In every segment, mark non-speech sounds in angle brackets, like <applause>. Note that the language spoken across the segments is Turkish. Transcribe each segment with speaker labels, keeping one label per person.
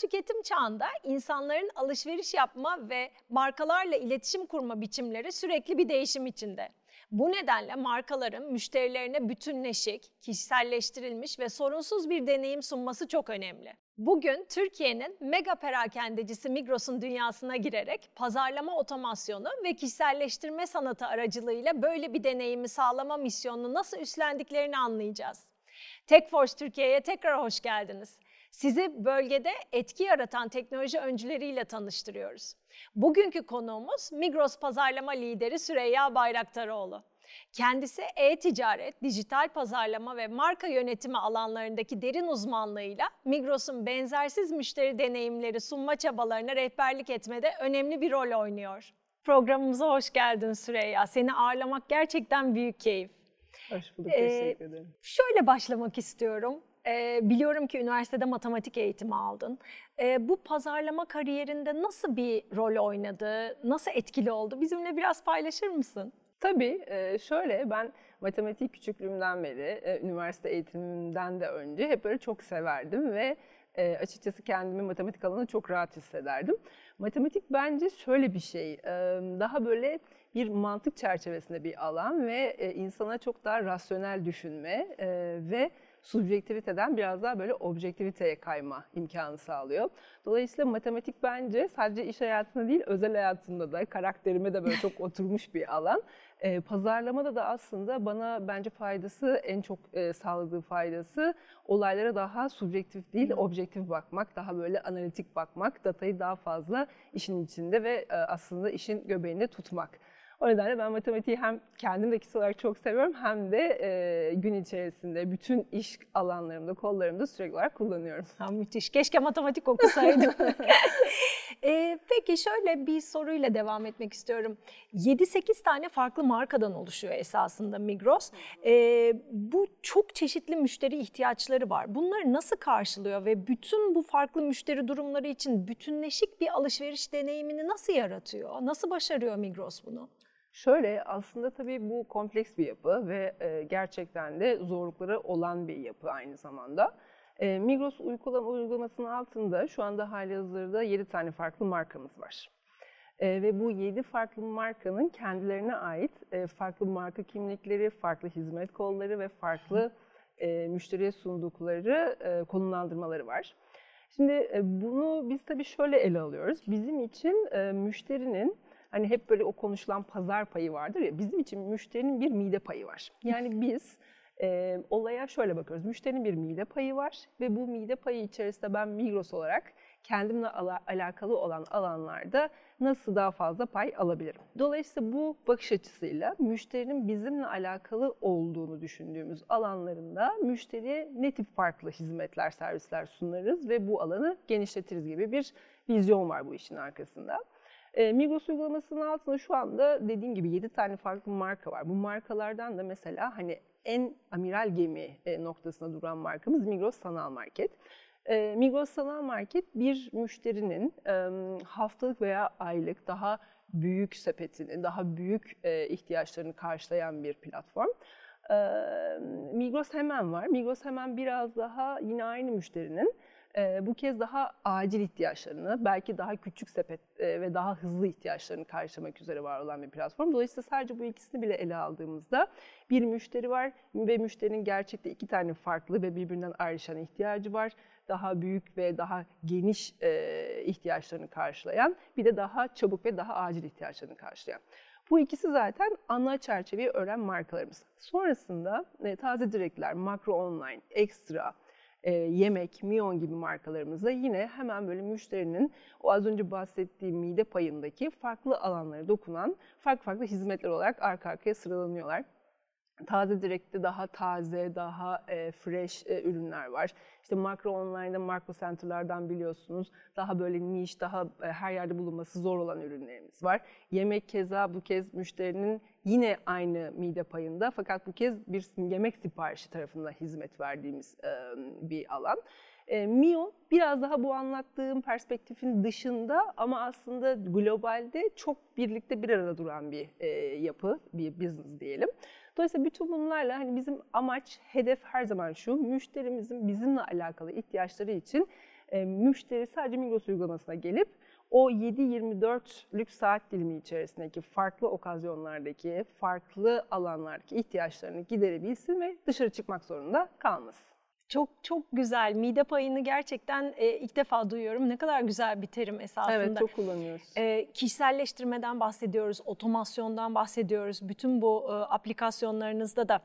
Speaker 1: tüketim çağında insanların alışveriş yapma ve markalarla iletişim kurma biçimleri sürekli bir değişim içinde. Bu nedenle markaların müşterilerine bütünleşik, kişiselleştirilmiş ve sorunsuz bir deneyim sunması çok önemli. Bugün Türkiye'nin mega perakendecisi Migros'un dünyasına girerek pazarlama otomasyonu ve kişiselleştirme sanatı aracılığıyla böyle bir deneyimi sağlama misyonunu nasıl üstlendiklerini anlayacağız. TechForce Türkiye'ye tekrar hoş geldiniz. Sizi bölgede etki yaratan teknoloji öncüleriyle tanıştırıyoruz. Bugünkü konuğumuz Migros pazarlama lideri Süreyya Bayraktaroğlu. Kendisi e-ticaret, dijital pazarlama ve marka yönetimi alanlarındaki derin uzmanlığıyla Migros'un benzersiz müşteri deneyimleri sunma çabalarına rehberlik etmede önemli bir rol oynuyor. Programımıza hoş geldin Süreyya. Seni ağırlamak gerçekten büyük keyif.
Speaker 2: Hoş bulduk, teşekkür ederim. Ee,
Speaker 1: şöyle başlamak istiyorum. Ee, biliyorum ki üniversitede matematik eğitimi aldın. Ee, bu pazarlama kariyerinde nasıl bir rol oynadı, nasıl etkili oldu? Bizimle biraz paylaşır mısın?
Speaker 2: Tabii, e, şöyle ben matematik küçüklüğümden beri, e, üniversite eğitimimden de önce hep böyle çok severdim ve e, açıkçası kendimi matematik alanında çok rahat hissederdim. Matematik bence şöyle bir şey, daha böyle bir mantık çerçevesinde bir alan ve insana çok daha rasyonel düşünme ve subjektiviteden biraz daha böyle objektiviteye kayma imkanı sağlıyor. Dolayısıyla matematik bence sadece iş hayatında değil, özel hayatımda da, karakterime de böyle çok <laughs> oturmuş bir alan. E, pazarlamada da aslında bana bence faydası, en çok e, sağladığı faydası olaylara daha subjektif değil, objektif bakmak, daha böyle analitik bakmak, datayı daha fazla işin içinde ve e, aslında işin göbeğinde tutmak. O nedenle ben matematiği hem kendim de kişisel olarak çok seviyorum hem de e, gün içerisinde bütün iş alanlarımda, kollarımda sürekli olarak kullanıyorum.
Speaker 1: Ha, müthiş. Keşke matematik okusaydım. <laughs> e, peki şöyle bir soruyla devam etmek istiyorum. 7-8 tane farklı markadan oluşuyor esasında Migros. E, bu çok çeşitli müşteri ihtiyaçları var. Bunları nasıl karşılıyor ve bütün bu farklı müşteri durumları için bütünleşik bir alışveriş deneyimini nasıl yaratıyor? Nasıl başarıyor Migros bunu?
Speaker 2: Şöyle aslında tabii bu kompleks bir yapı ve e, gerçekten de zorlukları olan bir yapı aynı zamanda. E, Migros uygulama, uygulamasının altında şu anda hali hazırda 7 tane farklı markamız var. E, ve bu 7 farklı markanın kendilerine ait e, farklı marka kimlikleri, farklı hizmet kolları ve farklı e, müşteriye sundukları e, konumlandırmaları var. Şimdi e, bunu biz tabii şöyle ele alıyoruz. Bizim için e, müşterinin Hani hep böyle o konuşulan pazar payı vardır ya bizim için müşterinin bir mide payı var. Yani biz e, olaya şöyle bakıyoruz. Müşterinin bir mide payı var ve bu mide payı içerisinde ben Migros olarak kendimle ala, alakalı olan alanlarda nasıl daha fazla pay alabilirim? Dolayısıyla bu bakış açısıyla müşterinin bizimle alakalı olduğunu düşündüğümüz alanlarında müşteriye ne tip farklı hizmetler, servisler sunarız ve bu alanı genişletiriz gibi bir vizyon var bu işin arkasında. E, Migros uygulamasının altında şu anda dediğim gibi 7 tane farklı marka var. Bu markalardan da mesela hani en amiral gemi e, noktasında duran markamız Migros Sanal Market. E, Migros Sanal Market bir müşterinin haftalık veya aylık daha büyük sepetini, daha büyük e, ihtiyaçlarını karşılayan bir platform. E, Migros Hemen var. Migros Hemen biraz daha yine aynı müşterinin bu kez daha acil ihtiyaçlarını, belki daha küçük sepet ve daha hızlı ihtiyaçlarını karşılamak üzere var olan bir platform. Dolayısıyla sadece bu ikisini bile ele aldığımızda bir müşteri var ve müşterinin gerçekte iki tane farklı ve birbirinden ayrışan ihtiyacı var. Daha büyük ve daha geniş ihtiyaçlarını karşılayan, bir de daha çabuk ve daha acil ihtiyaçlarını karşılayan. Bu ikisi zaten ana çerçeveyi öğren markalarımız. Sonrasında taze direktler, makro online, ekstra, e, Yemek, Mion gibi markalarımızda yine hemen böyle müşterinin o az önce bahsettiğim mide payındaki farklı alanlara dokunan farklı farklı hizmetler olarak arka arkaya sıralanıyorlar. Taze Direkt'te daha taze, daha e, fresh e, ürünler var. İşte Makro Online'da Makro Center'lardan biliyorsunuz daha böyle niş, daha e, her yerde bulunması zor olan ürünlerimiz var. Yemek keza bu kez müşterinin yine aynı mide payında fakat bu kez bir yemek siparişi tarafından hizmet verdiğimiz bir alan. Mio biraz daha bu anlattığım perspektifin dışında ama aslında globalde çok birlikte bir arada duran bir yapı, bir business diyelim. Dolayısıyla bütün bunlarla hani bizim amaç, hedef her zaman şu, müşterimizin bizimle alakalı ihtiyaçları için e, müşteri sadece Migros uygulamasına gelip o 7-24'lük saat dilimi içerisindeki farklı okazyonlardaki, farklı alanlardaki ihtiyaçlarını giderebilsin ve dışarı çıkmak zorunda kalmasın.
Speaker 1: Çok çok güzel. Mide payını gerçekten e, ilk defa duyuyorum. Ne kadar güzel bir terim esasında.
Speaker 2: Evet, çok kullanıyoruz.
Speaker 1: E, kişiselleştirmeden bahsediyoruz, otomasyondan bahsediyoruz. Bütün bu e, aplikasyonlarınızda da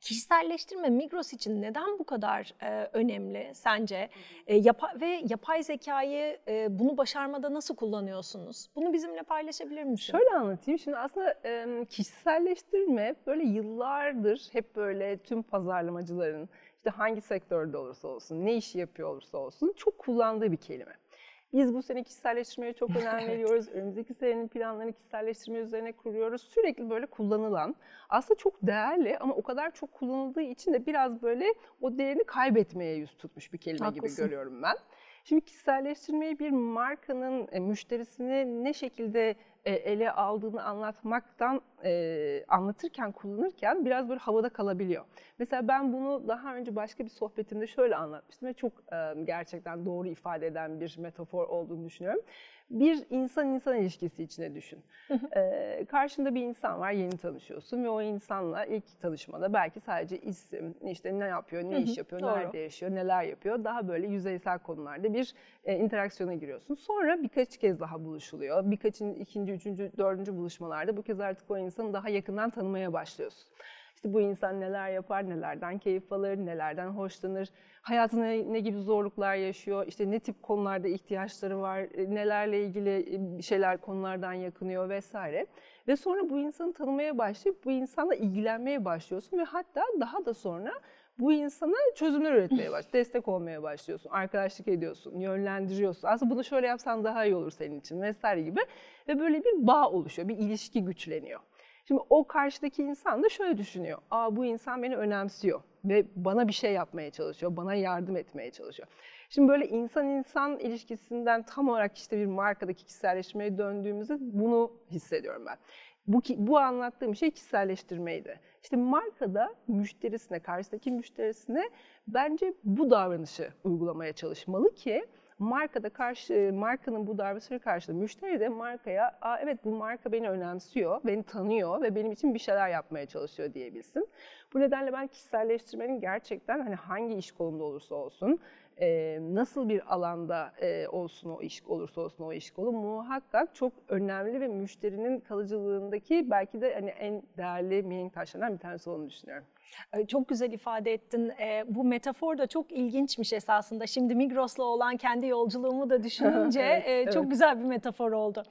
Speaker 1: kişiselleştirme Migros için neden bu kadar e, önemli sence? E, yapa ve yapay zekayı e, bunu başarmada nasıl kullanıyorsunuz? Bunu bizimle paylaşabilir misin?
Speaker 2: Şöyle anlatayım. Şimdi aslında e, kişiselleştirme böyle yıllardır hep böyle tüm pazarlamacıların işte hangi sektörde olursa olsun, ne işi yapıyor olursa olsun çok kullandığı bir kelime. Biz bu sene kişiselleştirmeye çok önem <laughs> veriyoruz. Önümüzdeki senenin planlarını kişiselleştirme üzerine kuruyoruz. Sürekli böyle kullanılan, aslında çok değerli ama o kadar çok kullanıldığı için de biraz böyle o değerini kaybetmeye yüz tutmuş bir kelime
Speaker 1: Haklısın.
Speaker 2: gibi görüyorum ben. Şimdi kişiselleştirmeyi bir markanın e, müşterisini ne şekilde ele aldığını anlatmaktan e, anlatırken kullanırken biraz böyle havada kalabiliyor. Mesela ben bunu daha önce başka bir sohbetimde şöyle anlatmıştım ve çok e, gerçekten doğru ifade eden bir metafor olduğunu düşünüyorum. Bir insan insan ilişkisi içine düşün. e, karşında bir insan var, yeni tanışıyorsun ve o insanla ilk tanışmada belki sadece isim, işte ne yapıyor, ne iş yapıyor, nerede yaşıyor, neler yapıyor. Daha böyle yüzeysel konularda bir e, interaksiyona giriyorsun. Sonra birkaç kez daha buluşuluyor. Birkaçın ikinci, üçüncü, dördüncü buluşmalarda bu kez artık o insanı daha yakından tanımaya başlıyorsun. İşte bu insan neler yapar, nelerden keyif alır, nelerden hoşlanır, hayatında ne, ne gibi zorluklar yaşıyor, işte ne tip konularda ihtiyaçları var, e, nelerle ilgili e, şeyler konulardan yakınıyor vesaire. Ve sonra bu insanı tanımaya başlayıp bu insanla ilgilenmeye başlıyorsun ve hatta daha da sonra bu insana çözümler üretmeye baş, destek olmaya başlıyorsun, arkadaşlık ediyorsun, yönlendiriyorsun. Aslında bunu şöyle yapsan daha iyi olur senin için vesaire gibi. Ve böyle bir bağ oluşuyor, bir ilişki güçleniyor. Şimdi o karşıdaki insan da şöyle düşünüyor. Aa bu insan beni önemsiyor ve bana bir şey yapmaya çalışıyor, bana yardım etmeye çalışıyor. Şimdi böyle insan insan ilişkisinden tam olarak işte bir markadaki kişiselleşmeye döndüğümüzde bunu hissediyorum ben. Bu, bu anlattığım şey kişiselleştirmeydi. İşte markada müşterisine, karşıdaki müşterisine bence bu davranışı uygulamaya çalışmalı ki markada karşı markanın bu davranışı karşısında müşteri de markaya Aa, evet bu marka beni önemsiyor, beni tanıyor ve benim için bir şeyler yapmaya çalışıyor diyebilsin. Bu nedenle ben kişiselleştirmenin gerçekten hani hangi iş kolunda olursa olsun, e, nasıl bir alanda e, olsun o iş olursa olsun o iş kolu muhakkak çok önemli ve müşterinin kalıcılığındaki belki de hani en değerli mihenk taşlarından bir tanesi olduğunu düşünüyorum.
Speaker 1: Ee, Çok güzel ifade ettin. Ee, bu metafor da çok ilginçmiş esasında. Şimdi Migros'la olan kendi yolculuğumu da düşününce <laughs>
Speaker 2: Evet,
Speaker 1: e, çok
Speaker 2: evet.
Speaker 1: güzel bir metafor oldu.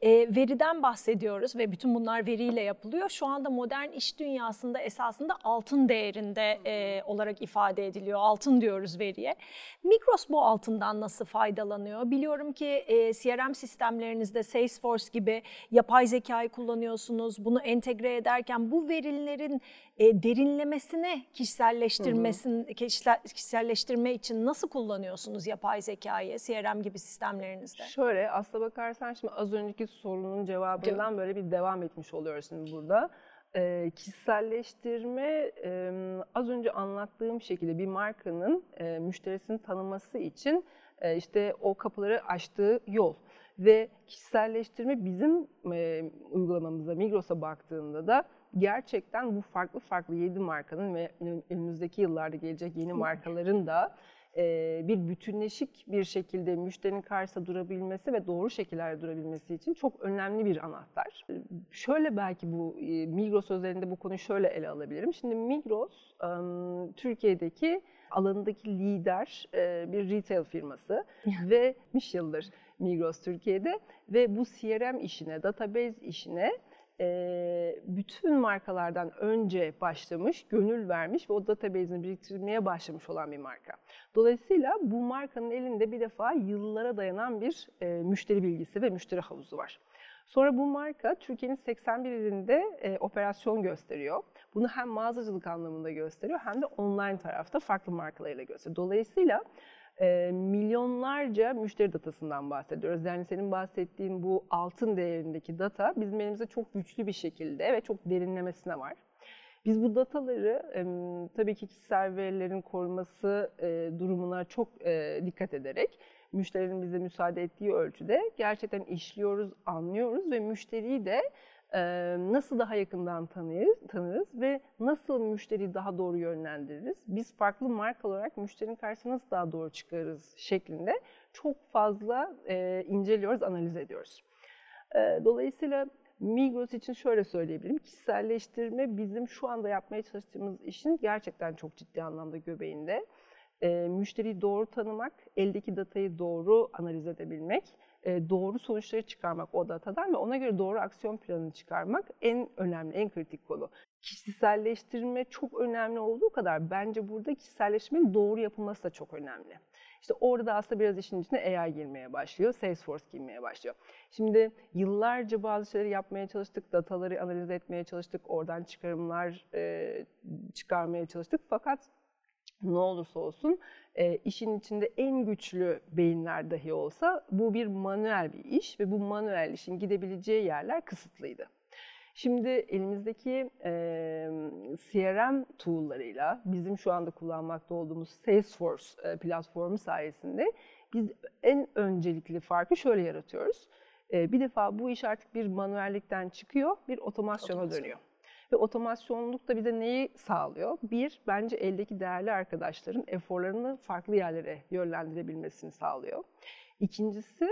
Speaker 1: Ee, veriden bahsediyoruz ve bütün bunlar veriyle yapılıyor. Şu anda modern iş dünyasında esasında altın değerinde e, olarak ifade ediliyor. Altın diyoruz veriye. Migros bu altından nasıl faydalanıyor? Biliyorum ki e, CRM sistemlerinizde Salesforce gibi yapay zekayı kullanıyorsunuz. Bunu entegre ederken bu verilerin e, derinlemesine kişiselleştirmesin, kişisel- kişiselleştirme için nasıl kullanıyorsunuz yapay zekayı CRM gibi sistemlerinizde?
Speaker 2: Şöyle aslına bakarsan şimdi az önceki sorunun cevabından böyle bir devam etmiş oluyoruz şimdi burada. Ee, kişiselleştirme e, az önce anlattığım şekilde bir markanın e, müşterisini tanıması için e, işte o kapıları açtığı yol. Ve kişiselleştirme bizim e, uygulamamıza, Migros'a baktığında da gerçekten bu farklı farklı 7 markanın ve önümüzdeki yıllarda gelecek yeni markaların da bir bütünleşik bir şekilde müşterinin karşısında durabilmesi ve doğru şekillerde durabilmesi için çok önemli bir anahtar. Şöyle belki bu Migros özelinde bu konuyu şöyle ele alabilirim. Şimdi Migros Türkiye'deki alanındaki lider bir retail firması <laughs> ve 70 yıldır Migros Türkiye'de ve bu CRM işine, database işine bütün markalardan önce başlamış, gönül vermiş ve o database'ini biriktirmeye başlamış olan bir marka. Dolayısıyla bu markanın elinde bir defa yıllara dayanan bir müşteri bilgisi ve müşteri havuzu var. Sonra bu marka Türkiye'nin 81 ilinde e, operasyon gösteriyor. Bunu hem mağazacılık anlamında gösteriyor hem de online tarafta farklı markalarıyla gösteriyor. Dolayısıyla milyonlarca müşteri datasından bahsediyoruz. Yani senin bahsettiğin bu altın değerindeki data bizim elimizde çok güçlü bir şekilde ve çok derinlemesine var. Biz bu dataları tabii ki kişisel verilerin korunması durumuna çok dikkat ederek müşterinin bize müsaade ettiği ölçüde gerçekten işliyoruz, anlıyoruz ve müşteriyi de nasıl daha yakından tanırız, tanırız ve nasıl müşteriyi daha doğru yönlendiririz? Biz farklı marka olarak müşterinin karşısına nasıl daha doğru çıkarız şeklinde çok fazla inceliyoruz, analiz ediyoruz. Dolayısıyla Migros için şöyle söyleyebilirim. Kişiselleştirme bizim şu anda yapmaya çalıştığımız işin gerçekten çok ciddi anlamda göbeğinde. E, müşteriyi doğru tanımak, eldeki datayı doğru analiz edebilmek, doğru sonuçları çıkarmak o datadan ve ona göre doğru aksiyon planını çıkarmak en önemli, en kritik konu. Kişiselleştirme çok önemli olduğu kadar bence burada kişiselleşmenin doğru yapılması da çok önemli. İşte orada da aslında biraz işin içine AI girmeye başlıyor, Salesforce girmeye başlıyor. Şimdi yıllarca bazı şeyleri yapmaya çalıştık, dataları analiz etmeye çalıştık, oradan çıkarımlar e, çıkarmaya çalıştık. Fakat ne olursa olsun e, işin içinde en güçlü beyinler dahi olsa bu bir manuel bir iş ve bu manuel işin gidebileceği yerler kısıtlıydı. Şimdi elimizdeki e, CRM tool'larıyla bizim şu anda kullanmakta olduğumuz Salesforce e, platformu sayesinde biz en öncelikli farkı şöyle yaratıyoruz. E, bir defa bu iş artık bir manuellikten çıkıyor, bir otomasyona Otomasyon. dönüyor. Ve otomasyonluk da bize neyi sağlıyor? Bir, bence eldeki değerli arkadaşların eforlarını farklı yerlere yönlendirebilmesini sağlıyor. İkincisi,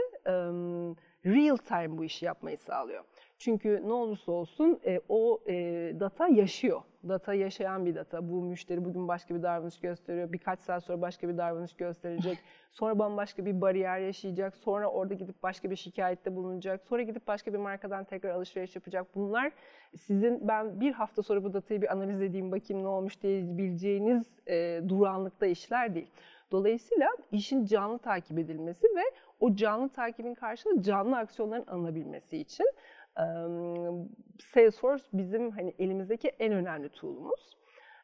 Speaker 2: real time bu işi yapmayı sağlıyor. Çünkü ne olursa olsun e, o e, data yaşıyor. Data yaşayan bir data. Bu müşteri bugün başka bir davranış gösteriyor. Birkaç saat sonra başka bir davranış gösterecek. <laughs> Sonra bambaşka bir bariyer yaşayacak. Sonra orada gidip başka bir şikayette bulunacak. Sonra gidip başka bir markadan tekrar alışveriş yapacak. Bunlar sizin ben bir hafta sonra bu datayı bir analiz edeyim bakayım ne olmuş diyebileceğiniz e, duranlıkta işler değil. Dolayısıyla işin canlı takip edilmesi ve o canlı takibin karşılığı canlı aksiyonların alınabilmesi için Salesforce bizim hani elimizdeki en önemli tool'umuz.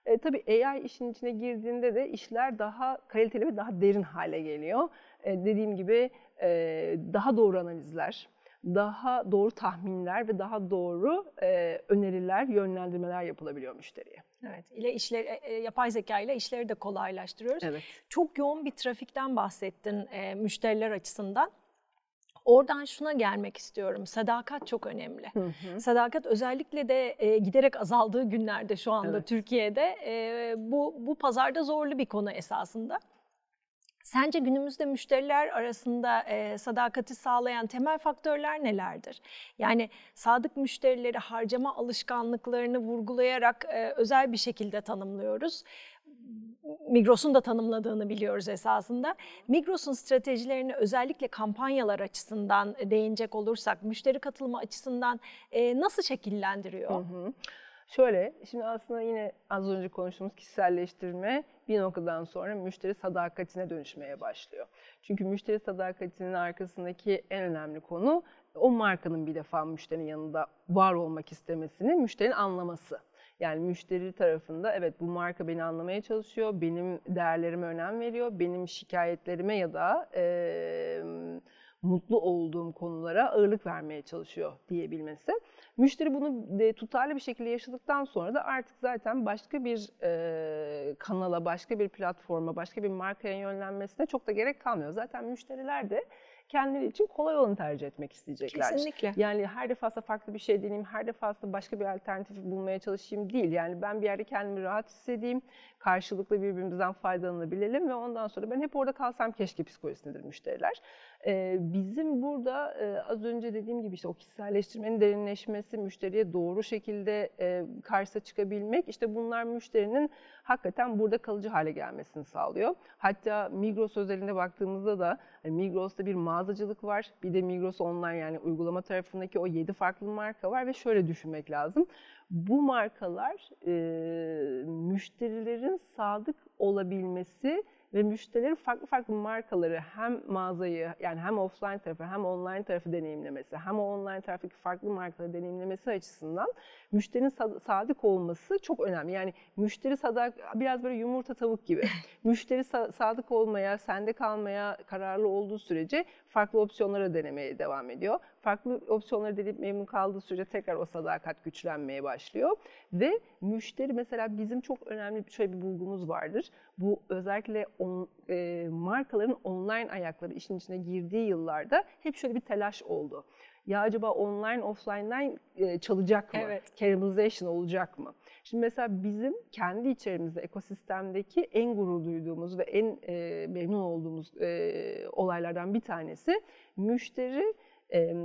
Speaker 2: E, tabii AI işin içine girdiğinde de işler daha kaliteli ve daha derin hale geliyor. E, dediğim gibi e, daha doğru analizler, daha doğru tahminler ve daha doğru e, öneriler, yönlendirmeler yapılabiliyor müşteriye.
Speaker 1: Evet, ile işleri, e, e, yapay zeka ile işleri de kolaylaştırıyoruz.
Speaker 2: Evet.
Speaker 1: Çok yoğun bir trafikten bahsettin e, müşteriler açısından. Oradan şuna gelmek istiyorum. Sadakat çok önemli. Hı hı. Sadakat özellikle de e, giderek azaldığı günlerde şu anda evet. Türkiye'de e, bu bu pazarda zorlu bir konu esasında. Sence günümüzde müşteriler arasında e, sadakati sağlayan temel faktörler nelerdir? Yani sadık müşterileri harcama alışkanlıklarını vurgulayarak e, özel bir şekilde tanımlıyoruz. Migros'un da tanımladığını biliyoruz esasında. Migros'un stratejilerini özellikle kampanyalar açısından değinecek olursak, müşteri katılımı açısından e, nasıl şekillendiriyor? Hı hı.
Speaker 2: Şöyle, şimdi aslında yine az önce konuştuğumuz kişiselleştirme bir noktadan sonra müşteri sadakatine dönüşmeye başlıyor. Çünkü müşteri sadakatinin arkasındaki en önemli konu o markanın bir defa müşterinin yanında var olmak istemesini, müşterinin anlaması. Yani müşteri tarafında evet bu marka beni anlamaya çalışıyor, benim değerlerime önem veriyor, benim şikayetlerime ya da e, mutlu olduğum konulara ağırlık vermeye çalışıyor diyebilmesi. Müşteri bunu tutarlı bir şekilde yaşadıktan sonra da artık zaten başka bir e, kanala, başka bir platforma, başka bir markaya yönlenmesine çok da gerek kalmıyor. Zaten müşteriler de kendileri için kolay olanı tercih etmek isteyecekler.
Speaker 1: Kesinlikle.
Speaker 2: Yani her defasında farklı bir şey deneyeyim, her defasında başka bir alternatif bulmaya çalışayım değil. Yani ben bir yerde kendimi rahat hissedeyim, karşılıklı birbirimizden faydalanabilelim ve ondan sonra ben hep orada kalsam keşke psikolojisidir müşteriler. Bizim burada az önce dediğim gibi işte o kişiselleştirmenin derinleşmesi, müşteriye doğru şekilde karşısına çıkabilmek, işte bunlar müşterinin hakikaten burada kalıcı hale gelmesini sağlıyor. Hatta Migros özelinde baktığımızda da hani Migros'ta bir mağazacılık var. Bir de Migros online yani uygulama tarafındaki o 7 farklı marka var ve şöyle düşünmek lazım. Bu markalar müşterilerin sadık olabilmesi ve müşterilerin farklı farklı markaları hem mağazayı yani hem offline tarafı hem online tarafı deneyimlemesi hem o online taraftaki farklı markaları deneyimlemesi açısından müşterinin sadık olması çok önemli. Yani müşteri sadık biraz böyle yumurta tavuk gibi. <laughs> müşteri sadık olmaya, sende kalmaya kararlı olduğu sürece farklı opsiyonlara denemeye devam ediyor. Farklı opsiyonları deneyip memnun kaldığı sürece tekrar o sadakat güçlenmeye başlıyor. Ve müşteri mesela bizim çok önemli şöyle bir bulgumuz vardır. Bu özellikle on, e, markaların online ayakları işin içine girdiği yıllarda hep şöyle bir telaş oldu. Ya acaba online offline'dan e, çalacak mı?
Speaker 1: Evet.
Speaker 2: Cannibalization olacak mı? Şimdi mesela bizim kendi içerimizde ekosistemdeki en gurur duyduğumuz ve en e, memnun olduğumuz e, olaylardan bir tanesi müşteri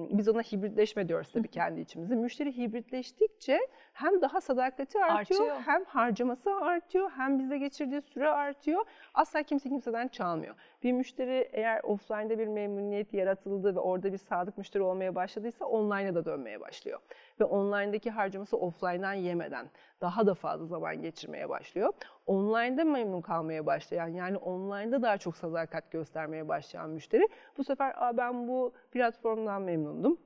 Speaker 2: biz ona hibritleşme diyoruz tabii kendi içimizde. Müşteri hibritleştikçe hem daha sadakati artıyor,
Speaker 1: Artıyor.
Speaker 2: hem harcaması artıyor, hem bize geçirdiği süre artıyor. Asla kimse kimseden çalmıyor. Bir müşteri eğer offline'da bir memnuniyet yaratıldı ve orada bir sadık müşteri olmaya başladıysa online'a da dönmeye başlıyor. Ve online'daki harcaması offline'dan yemeden daha da fazla zaman geçirmeye başlıyor. Online'da memnun kalmaya başlayan yani online'da daha çok sadakat göstermeye başlayan müşteri bu sefer Aa, ben bu platformdan memnundum.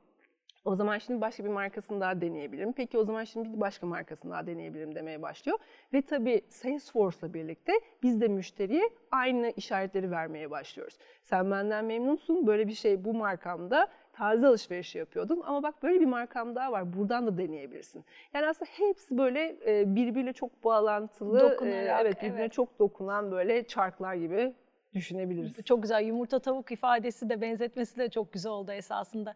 Speaker 2: O zaman şimdi başka bir markasını daha deneyebilirim. Peki o zaman şimdi bir başka markasını daha deneyebilirim demeye başlıyor. Ve tabii Salesforce'la birlikte biz de müşteriye aynı işaretleri vermeye başlıyoruz. Sen benden memnunsun, böyle bir şey bu markamda taze alışveriş yapıyordun ama bak böyle bir markam daha var buradan da deneyebilirsin. Yani aslında hepsi böyle e, birbiriyle çok bağlantılı,
Speaker 1: Dokunarak,
Speaker 2: evet birbirine
Speaker 1: evet.
Speaker 2: çok dokunan böyle çarklar gibi düşünebiliriz.
Speaker 1: Çok güzel yumurta tavuk ifadesi de benzetmesi de çok güzel oldu esasında.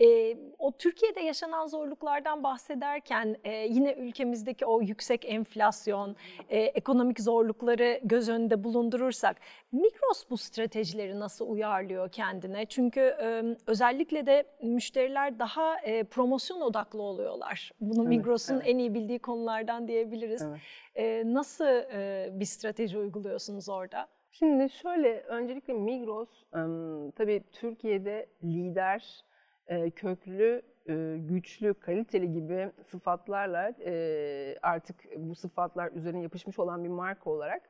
Speaker 1: Ee, o Türkiye'de yaşanan zorluklardan bahsederken e, yine ülkemizdeki o yüksek enflasyon, e, ekonomik zorlukları göz önünde bulundurursak Migros bu stratejileri nasıl uyarlıyor kendine? Çünkü e, özellikle de müşteriler daha e, promosyon odaklı oluyorlar. Bunu
Speaker 2: Evet,
Speaker 1: Migros'un
Speaker 2: evet.
Speaker 1: en iyi bildiği konulardan diyebiliriz.
Speaker 2: Evet.
Speaker 1: E, nasıl e, bir strateji uyguluyorsunuz orada?
Speaker 2: Şimdi şöyle, öncelikle Migros tabii Türkiye'de lider, köklü, güçlü, kaliteli gibi sıfatlarla artık bu sıfatlar üzerine yapışmış olan bir marka olarak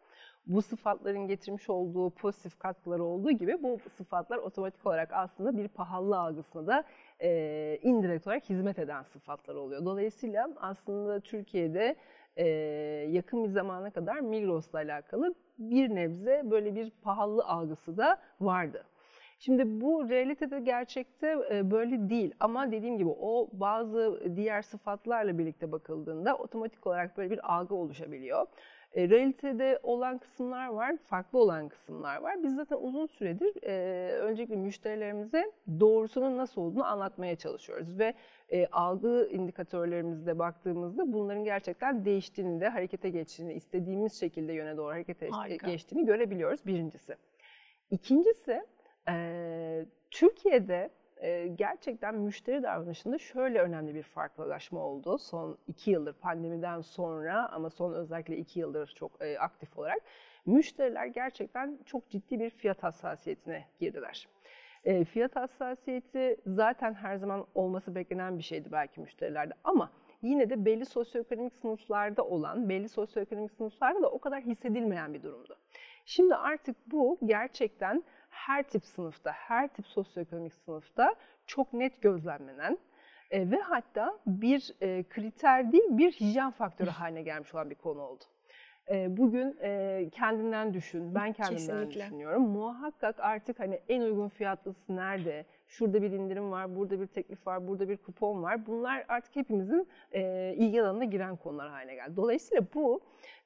Speaker 2: bu sıfatların getirmiş olduğu pozitif katkıları olduğu gibi bu sıfatlar otomatik olarak aslında bir pahalı algısına da e, indirekt olarak hizmet eden sıfatlar oluyor. Dolayısıyla aslında Türkiye'de e, yakın bir zamana kadar Migros'la alakalı bir nebze böyle bir pahalı algısı da vardı. Şimdi bu realitede gerçekte e, böyle değil ama dediğim gibi o bazı diğer sıfatlarla birlikte bakıldığında otomatik olarak böyle bir algı oluşabiliyor. E, realitede olan kısımlar var, farklı olan kısımlar var. Biz zaten uzun süredir e, öncelikle müşterilerimize doğrusunun nasıl olduğunu anlatmaya çalışıyoruz ve e, algı indikatörlerimizde baktığımızda bunların gerçekten değiştiğini de harekete geçtiğini, istediğimiz şekilde yöne doğru harekete
Speaker 1: Harika.
Speaker 2: geçtiğini görebiliyoruz birincisi. İkincisi e, Türkiye'de e, gerçekten müşteri davranışında şöyle önemli bir farklılaşma oldu son iki yıldır pandemiden sonra ama son özellikle iki yıldır çok e, aktif olarak müşteriler gerçekten çok ciddi bir fiyat hassasiyetine girdiler. E, fiyat hassasiyeti zaten her zaman olması beklenen bir şeydi belki müşterilerde ama yine de belli sosyoekonomik sınıflarda olan, belli sosyoekonomik sınıflarda da o kadar hissedilmeyen bir durumdu. Şimdi artık bu gerçekten her tip sınıfta, her tip sosyoekonomik sınıfta çok net gözlemlenen e, ve hatta bir e, kriter değil bir hijyen faktörü haline gelmiş olan bir konu oldu. E, bugün e, kendinden düşün, ben kendimden
Speaker 1: Kesinlikle.
Speaker 2: düşünüyorum. Muhakkak artık hani en uygun fiyatlısı nerede? Şurada bir indirim var, burada bir teklif var, burada bir kupon var. Bunlar artık hepimizin e, ilgi alanına giren konular haline geldi. Dolayısıyla bu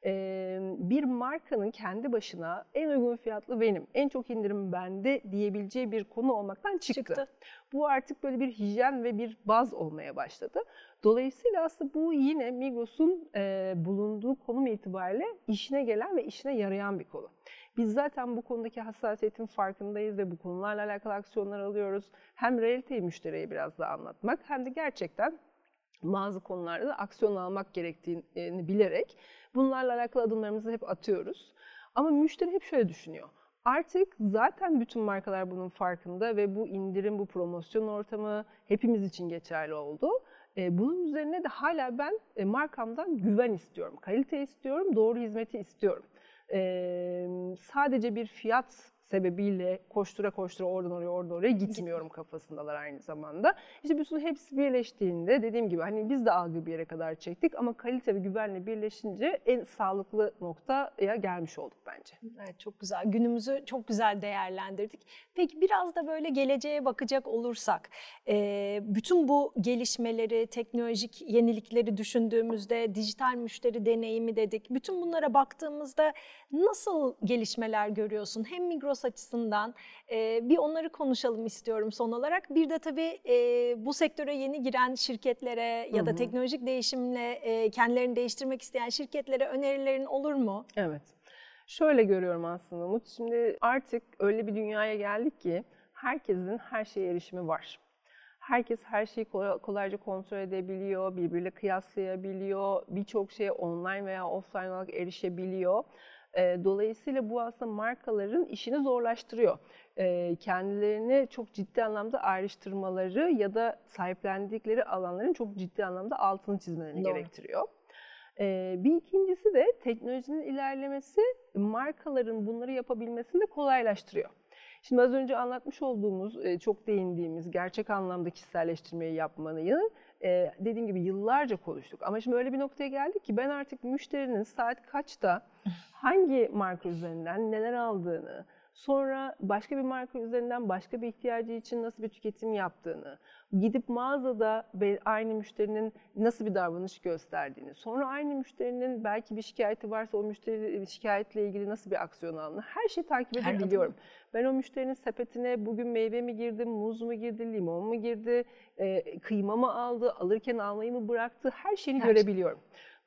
Speaker 2: e, bir markanın kendi başına en uygun fiyatlı benim, en çok indirim bende diyebileceği bir konu olmaktan çıktı.
Speaker 1: Çıktı.
Speaker 2: Bu artık böyle bir hijyen ve bir baz olmaya başladı. Dolayısıyla aslında bu yine Migros'un e, bulunduğu konum itibariyle işine gelen ve işine yarayan bir konu. Biz zaten bu konudaki hassasiyetin farkındayız ve bu konularla alakalı aksiyonlar alıyoruz. Hem realiteyi müşteriye biraz daha anlatmak hem de gerçekten bazı konularda da aksiyon almak gerektiğini bilerek bunlarla alakalı adımlarımızı hep atıyoruz. Ama müşteri hep şöyle düşünüyor. Artık zaten bütün markalar bunun farkında ve bu indirim, bu promosyon ortamı hepimiz için geçerli oldu. E, bunun üzerine de hala ben e, markamdan güven istiyorum, kalite istiyorum, doğru hizmeti istiyorum. Sadece bir fiyat sebebiyle koştura koştura oradan oraya oradan oraya gitmiyorum kafasındalar aynı zamanda. İşte bütün hepsi birleştiğinde dediğim gibi hani biz de algı bir yere kadar çektik ama kalite ve güvenle birleşince en sağlıklı noktaya gelmiş olduk bence.
Speaker 1: Evet çok güzel. Günümüzü çok güzel değerlendirdik. Peki biraz da böyle geleceğe bakacak olursak, bütün bu gelişmeleri, teknolojik yenilikleri düşündüğümüzde, dijital müşteri deneyimi dedik. Bütün bunlara baktığımızda nasıl gelişmeler görüyorsun? Hem Migros açısından e, bir onları konuşalım istiyorum son olarak. Bir de tabii e, bu sektöre yeni giren şirketlere ya
Speaker 2: Hı
Speaker 1: da
Speaker 2: hı.
Speaker 1: teknolojik değişimle e, kendilerini değiştirmek isteyen şirketlere önerilerin olur mu?
Speaker 2: Evet. Şöyle görüyorum aslında Umut. Şimdi artık öyle bir dünyaya geldik ki herkesin her şeye erişimi var. Herkes her şeyi kolay- kolayca kontrol edebiliyor, birbiriyle kıyaslayabiliyor, birçok şeye online veya offline olarak erişebiliyor. Dolayısıyla bu aslında markaların işini zorlaştırıyor. Kendilerini çok ciddi anlamda ayrıştırmaları ya da sahiplendikleri alanların çok ciddi anlamda altını çizmelerini
Speaker 1: Doğru.
Speaker 2: gerektiriyor. Bir ikincisi de teknolojinin ilerlemesi markaların bunları yapabilmesini de kolaylaştırıyor. Şimdi az önce anlatmış olduğumuz, çok değindiğimiz gerçek anlamda kişiselleştirmeyi yapmayı e, dediğim gibi yıllarca konuştuk. Ama şimdi öyle bir noktaya geldik ki ben artık müşterinin saat kaçta hangi marka üzerinden neler aldığını, sonra başka bir marka üzerinden başka bir ihtiyacı için nasıl bir tüketim yaptığını, gidip mağazada aynı müşterinin nasıl bir davranış gösterdiğini, sonra aynı müşterinin belki bir şikayeti varsa o müşteri şikayetle ilgili nasıl bir aksiyon aldığını her şeyi takip edebiliyorum. Ben o müşterinin sepetine bugün meyve mi girdi, muz mu girdi, limon mu girdi, e, kıyma mı aldı, alırken almayı mı bıraktı her şeyini
Speaker 1: Her şey.
Speaker 2: görebiliyorum.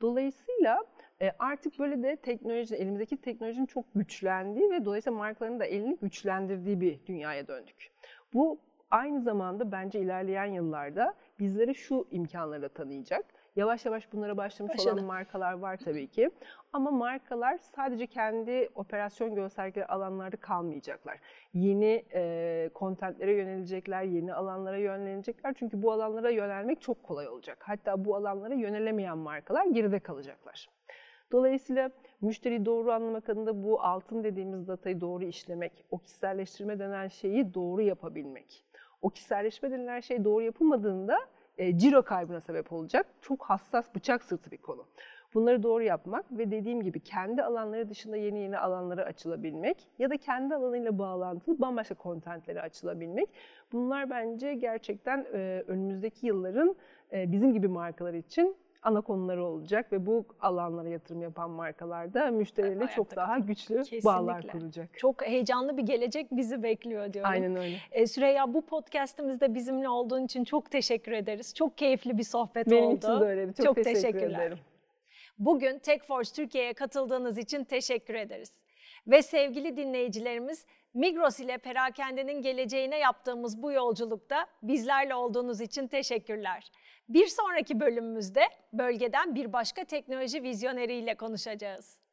Speaker 2: Dolayısıyla e, artık böyle de teknoloji, elimizdeki teknolojinin çok güçlendiği ve dolayısıyla markaların da elini güçlendirdiği bir dünyaya döndük. Bu aynı zamanda bence ilerleyen yıllarda bizlere şu imkanları da tanıyacak. Yavaş yavaş bunlara başlamış
Speaker 1: Başladı.
Speaker 2: olan markalar var tabii ki. Ama markalar sadece kendi operasyon gösterdikleri alanlarda kalmayacaklar. Yeni e, kontentlere yönelecekler, yeni alanlara yönlenecekler. Çünkü bu alanlara yönelmek çok kolay olacak. Hatta bu alanlara yönelemeyen markalar geride kalacaklar. Dolayısıyla müşteriyi doğru anlamak adına bu altın dediğimiz datayı doğru işlemek, o kişiselleştirme denen şeyi doğru yapabilmek. O kişiselleşme denilen şey doğru yapılmadığında e, ciro kaybına sebep olacak. Çok hassas bıçak sırtı bir konu. Bunları doğru yapmak ve dediğim gibi kendi alanları dışında yeni yeni alanlara açılabilmek ya da kendi alanıyla bağlantılı bambaşka kontentlere açılabilmek. Bunlar bence gerçekten e, önümüzdeki yılların e, bizim gibi markalar için ana konuları olacak ve bu alanlara yatırım yapan markalar da müşteriyle
Speaker 1: Ayakta
Speaker 2: çok daha güçlü
Speaker 1: Kesinlikle.
Speaker 2: bağlar kuracak.
Speaker 1: Çok heyecanlı bir gelecek bizi bekliyor diyorum.
Speaker 2: Aynen öyle.
Speaker 1: E, Süreyya bu podcastimizde bizimle olduğun için çok teşekkür ederiz. Çok keyifli bir sohbet
Speaker 2: Benim
Speaker 1: oldu.
Speaker 2: için de öyleydi. Çok,
Speaker 1: Çok
Speaker 2: teşekkür
Speaker 1: teşekkürler.
Speaker 2: ederim.
Speaker 1: Bugün TechForce Türkiye'ye katıldığınız için teşekkür ederiz. Ve sevgili dinleyicilerimiz, Migros ile perakendenin geleceğine yaptığımız bu yolculukta bizlerle olduğunuz için teşekkürler. Bir sonraki bölümümüzde bölgeden bir başka teknoloji vizyoneriyle konuşacağız.